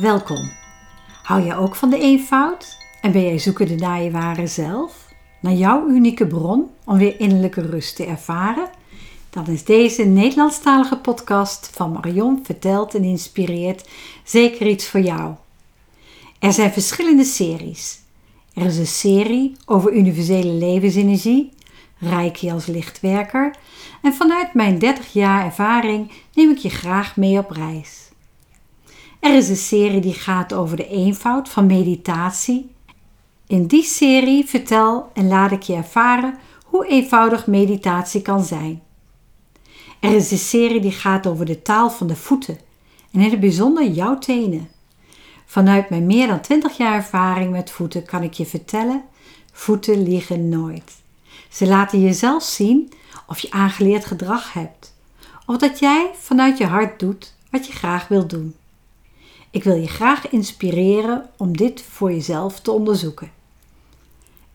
Welkom. Hou jij ook van de eenvoud? En ben jij zoekende naar je ware zelf? Naar jouw unieke bron om weer innerlijke rust te ervaren? Dan is deze Nederlandstalige podcast van Marion verteld en inspireert zeker iets voor jou. Er zijn verschillende series. Er is een serie over universele levensenergie, Reiki als lichtwerker, en vanuit mijn 30 jaar ervaring neem ik je graag mee op reis. Er is een serie die gaat over de eenvoud van meditatie. In die serie vertel en laat ik je ervaren hoe eenvoudig meditatie kan zijn. Er is een serie die gaat over de taal van de voeten en in het bijzonder jouw tenen. Vanuit mijn meer dan 20 jaar ervaring met voeten kan ik je vertellen: voeten liegen nooit. Ze laten je zelf zien of je aangeleerd gedrag hebt, of dat jij vanuit je hart doet wat je graag wilt doen. Ik wil je graag inspireren om dit voor jezelf te onderzoeken.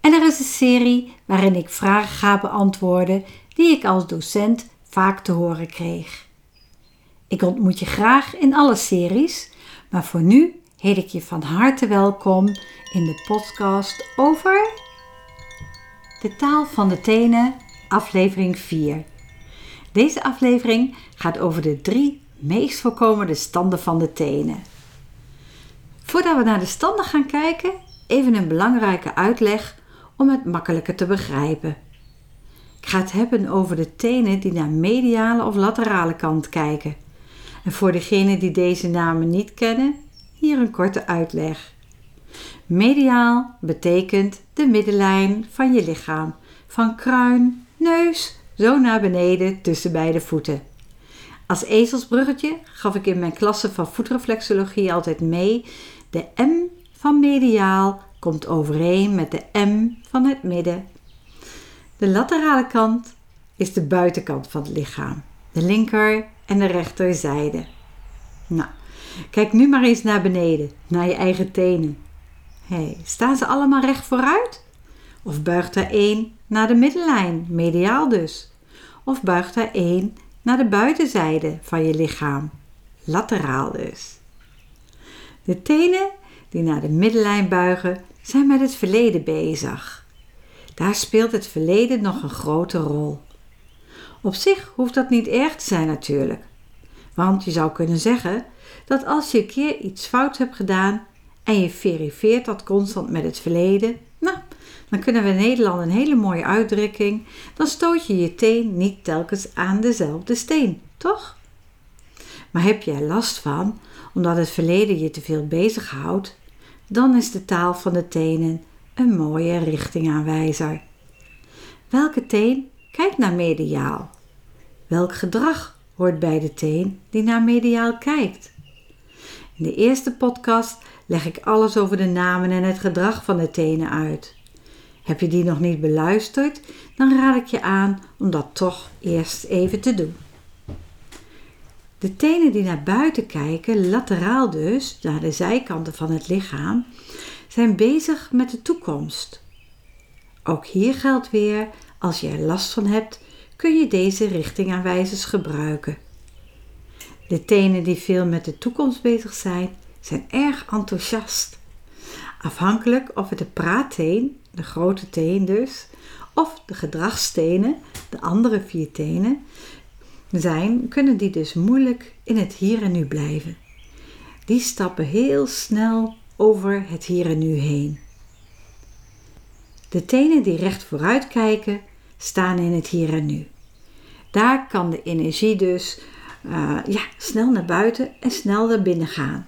En er is een serie waarin ik vragen ga beantwoorden die ik als docent vaak te horen kreeg. Ik ontmoet je graag in alle series, maar voor nu heet ik je van harte welkom in de podcast over de taal van de tenen, aflevering 4. Deze aflevering gaat over de drie meest voorkomende standen van de tenen. Voordat we naar de standen gaan kijken, even een belangrijke uitleg om het makkelijker te begrijpen. Ik ga het hebben over de tenen die naar mediale of laterale kant kijken. En voor degenen die deze namen niet kennen, hier een korte uitleg. Mediaal betekent de middenlijn van je lichaam, van kruin, neus, zo naar beneden tussen beide voeten. Als ezelsbruggetje gaf ik in mijn klasse van voetreflexologie altijd mee de M van mediaal komt overeen met de M van het midden. De laterale kant is de buitenkant van het lichaam, de linker en de rechterzijde. Nou, kijk nu maar eens naar beneden, naar je eigen tenen. Hey, staan ze allemaal recht vooruit? Of buigt er één naar de middenlijn, mediaal dus? Of buigt er één naar de buitenzijde van je lichaam, lateraal dus? De tenen die naar de middenlijn buigen zijn met het verleden bezig. Daar speelt het verleden nog een grote rol. Op zich hoeft dat niet erg te zijn natuurlijk. Want je zou kunnen zeggen dat als je een keer iets fout hebt gedaan en je verifieert dat constant met het verleden, dan kunnen we in Nederland een hele mooie uitdrukking, dan stoot je je teen niet telkens aan dezelfde steen, toch? Maar heb jij last van omdat het verleden je te veel bezighoudt, dan is de taal van de tenen een mooie richtingaanwijzer. Welke teen kijkt naar mediaal? Welk gedrag hoort bij de teen die naar mediaal kijkt? In de eerste podcast leg ik alles over de namen en het gedrag van de tenen uit. Heb je die nog niet beluisterd, dan raad ik je aan om dat toch eerst even te doen. De tenen die naar buiten kijken, lateraal dus, naar de zijkanten van het lichaam, zijn bezig met de toekomst. Ook hier geldt weer, als je er last van hebt, kun je deze richtingaanwijzers gebruiken. De tenen die veel met de toekomst bezig zijn, zijn erg enthousiast. Afhankelijk of het de praatteen, de grote teen dus, of de gedragstenen, de andere vier tenen, zijn, kunnen die dus moeilijk in het hier en nu blijven. Die stappen heel snel over het hier en nu heen. De tenen die recht vooruit kijken, staan in het hier en nu. Daar kan de energie dus uh, ja, snel naar buiten en snel naar binnen gaan.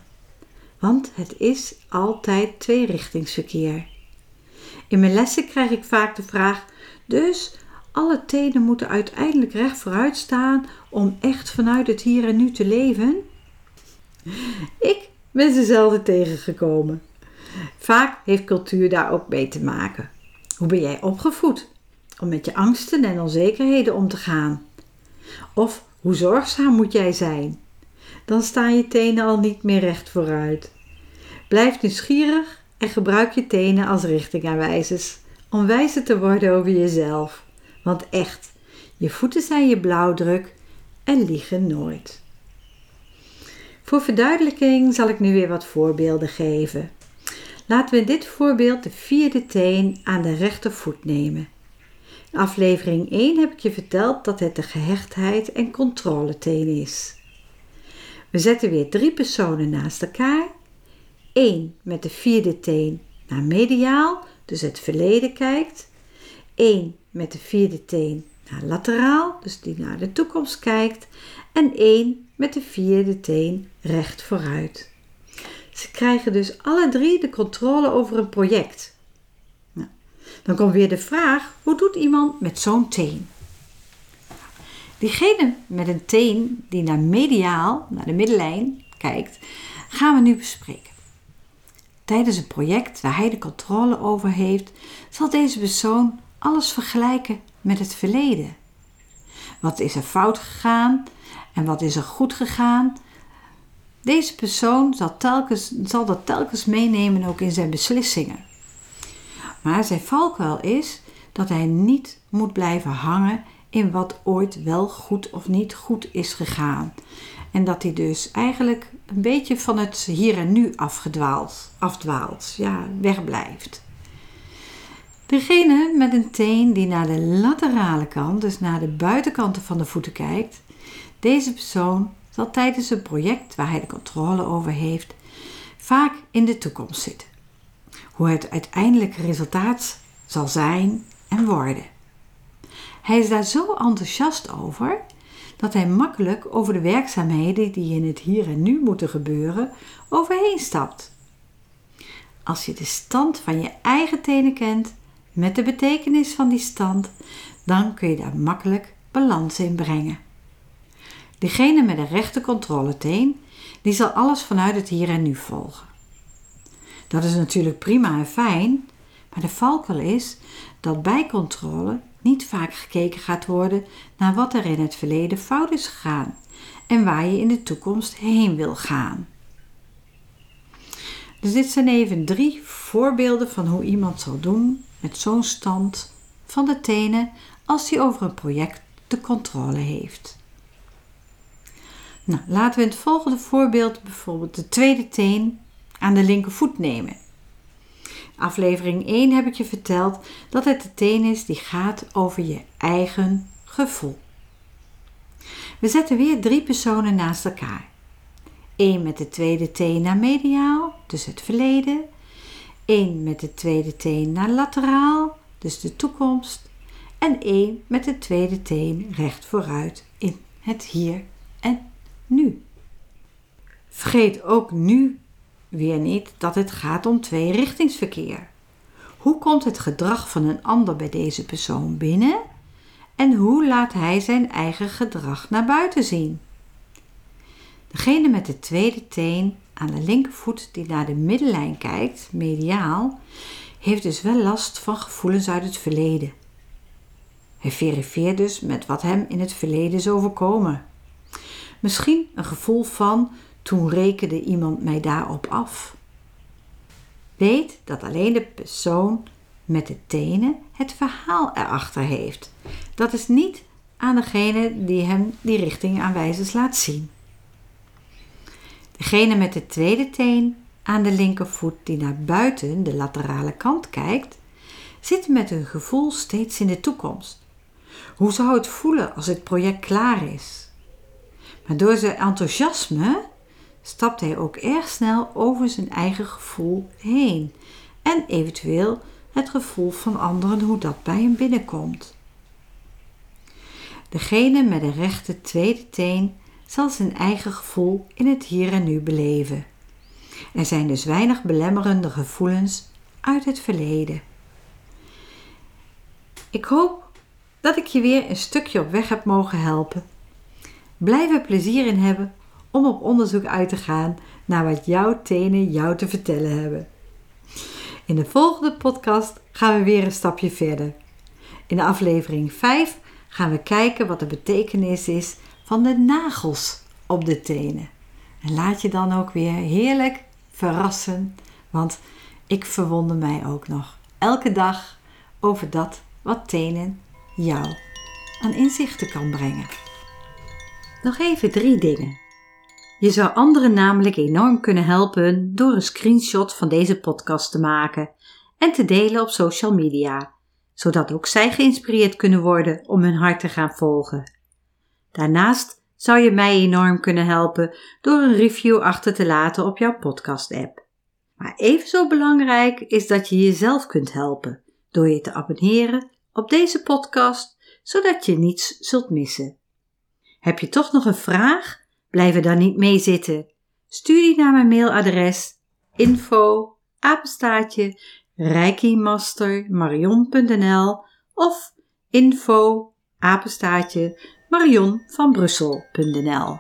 Want het is altijd tweerichtingsverkeer. In mijn lessen krijg ik vaak de vraag: dus alle tenen moeten uiteindelijk recht vooruit staan om echt vanuit het hier en nu te leven? Ik ben ze zelden tegengekomen. Vaak heeft cultuur daar ook mee te maken. Hoe ben jij opgevoed om met je angsten en onzekerheden om te gaan? Of hoe zorgzaam moet jij zijn? Dan staan je tenen al niet meer recht vooruit. Blijf nieuwsgierig en gebruik je tenen als richtingaanwijzers om wijzer te worden over jezelf. Want echt, je voeten zijn je blauwdruk en liegen nooit. Voor verduidelijking zal ik nu weer wat voorbeelden geven. Laten we in dit voorbeeld de vierde teen aan de rechtervoet nemen. In aflevering 1 heb ik je verteld dat het de gehechtheid en controleteen is. We zetten weer drie personen naast elkaar. Eén met de vierde teen naar mediaal, dus het verleden kijkt. Eén met de vierde teen naar lateraal, dus die naar de toekomst kijkt. En één met de vierde teen recht vooruit. Ze krijgen dus alle drie de controle over een project. Dan komt weer de vraag: hoe doet iemand met zo'n teen? Diegene met een teen die naar mediaal, naar de middenlijn kijkt, gaan we nu bespreken. Tijdens een project waar hij de controle over heeft, zal deze persoon alles vergelijken met het verleden. Wat is er fout gegaan en wat is er goed gegaan? Deze persoon zal, telkens, zal dat telkens meenemen ook in zijn beslissingen. Maar zijn valkuil is dat hij niet moet blijven hangen in wat ooit wel goed of niet goed is gegaan. En dat hij dus eigenlijk een beetje van het hier en nu afgedwaald, afdwaalt, ja, wegblijft. Degene met een teen die naar de laterale kant, dus naar de buitenkanten van de voeten kijkt, deze persoon zal tijdens een project waar hij de controle over heeft, vaak in de toekomst zitten. Hoe het uiteindelijke resultaat zal zijn en worden. Hij is daar zo enthousiast over dat hij makkelijk over de werkzaamheden die in het hier en nu moeten gebeuren overheen stapt. Als je de stand van je eigen tenen kent met de betekenis van die stand, dan kun je daar makkelijk balans in brengen. Degene met de rechte controleteen, die zal alles vanuit het hier en nu volgen. Dat is natuurlijk prima en fijn, maar de valkuil is dat bij controle niet vaak gekeken gaat worden naar wat er in het verleden fout is gegaan en waar je in de toekomst heen wil gaan. Dus dit zijn even drie voorbeelden van hoe iemand zal doen met zo'n stand van de tenen als hij over een project de controle heeft. Nou, laten we in het volgende voorbeeld bijvoorbeeld de tweede teen aan de linkervoet nemen. Aflevering 1 heb ik je verteld dat het de teen is die gaat over je eigen gevoel. We zetten weer drie personen naast elkaar. Eén met de tweede teen naar mediaal, dus het verleden. Eén met de tweede teen naar lateraal, dus de toekomst. En één met de tweede teen recht vooruit in het hier en nu. Vergeet ook nu weer niet dat het gaat om tweerichtingsverkeer. Hoe komt het gedrag van een ander bij deze persoon binnen en hoe laat hij zijn eigen gedrag naar buiten zien? Degene met de tweede teen aan de linkervoet die naar de middenlijn kijkt, mediaal, heeft dus wel last van gevoelens uit het verleden. Hij verifieert dus met wat hem in het verleden is overkomen. Misschien een gevoel van toen rekende iemand mij daarop af. Weet dat alleen de persoon met de tenen het verhaal erachter heeft. Dat is niet aan degene die hem die richting aanwijzers laat zien. Degene met de tweede teen aan de linkervoet die naar buiten de laterale kant kijkt, zit met hun gevoel steeds in de toekomst. Hoe zou het voelen als het project klaar is? Maar door zijn enthousiasme stapt hij ook erg snel over zijn eigen gevoel heen en eventueel het gevoel van anderen hoe dat bij hem binnenkomt. Degene met de rechte tweede teen zal zijn eigen gevoel in het hier en nu beleven. Er zijn dus weinig belemmerende gevoelens uit het verleden. Ik hoop dat ik je weer een stukje op weg heb mogen helpen. Blijf er plezier in hebben om op onderzoek uit te gaan naar wat jouw tenen jou te vertellen hebben. In de volgende podcast gaan we weer een stapje verder. In aflevering 5 gaan we kijken wat de betekenis is van de nagels op de tenen. En laat je dan ook weer heerlijk verrassen, want ik verwonder mij ook nog elke dag over dat wat tenen jou aan inzichten kan brengen. Nog even drie dingen. Je zou anderen namelijk enorm kunnen helpen door een screenshot van deze podcast te maken en te delen op social media, zodat ook zij geïnspireerd kunnen worden om hun hart te gaan volgen. Daarnaast zou je mij enorm kunnen helpen door een review achter te laten op jouw podcast-app. Maar even zo belangrijk is dat je jezelf kunt helpen door je te abonneren op deze podcast, zodat je niets zult missen. Heb je toch nog een vraag? Blijf er dan niet mee zitten. Stuur die naar mijn mailadres info apenstaatje reikimastermarion.nl of info apenstaatje marionvanbrussel.nl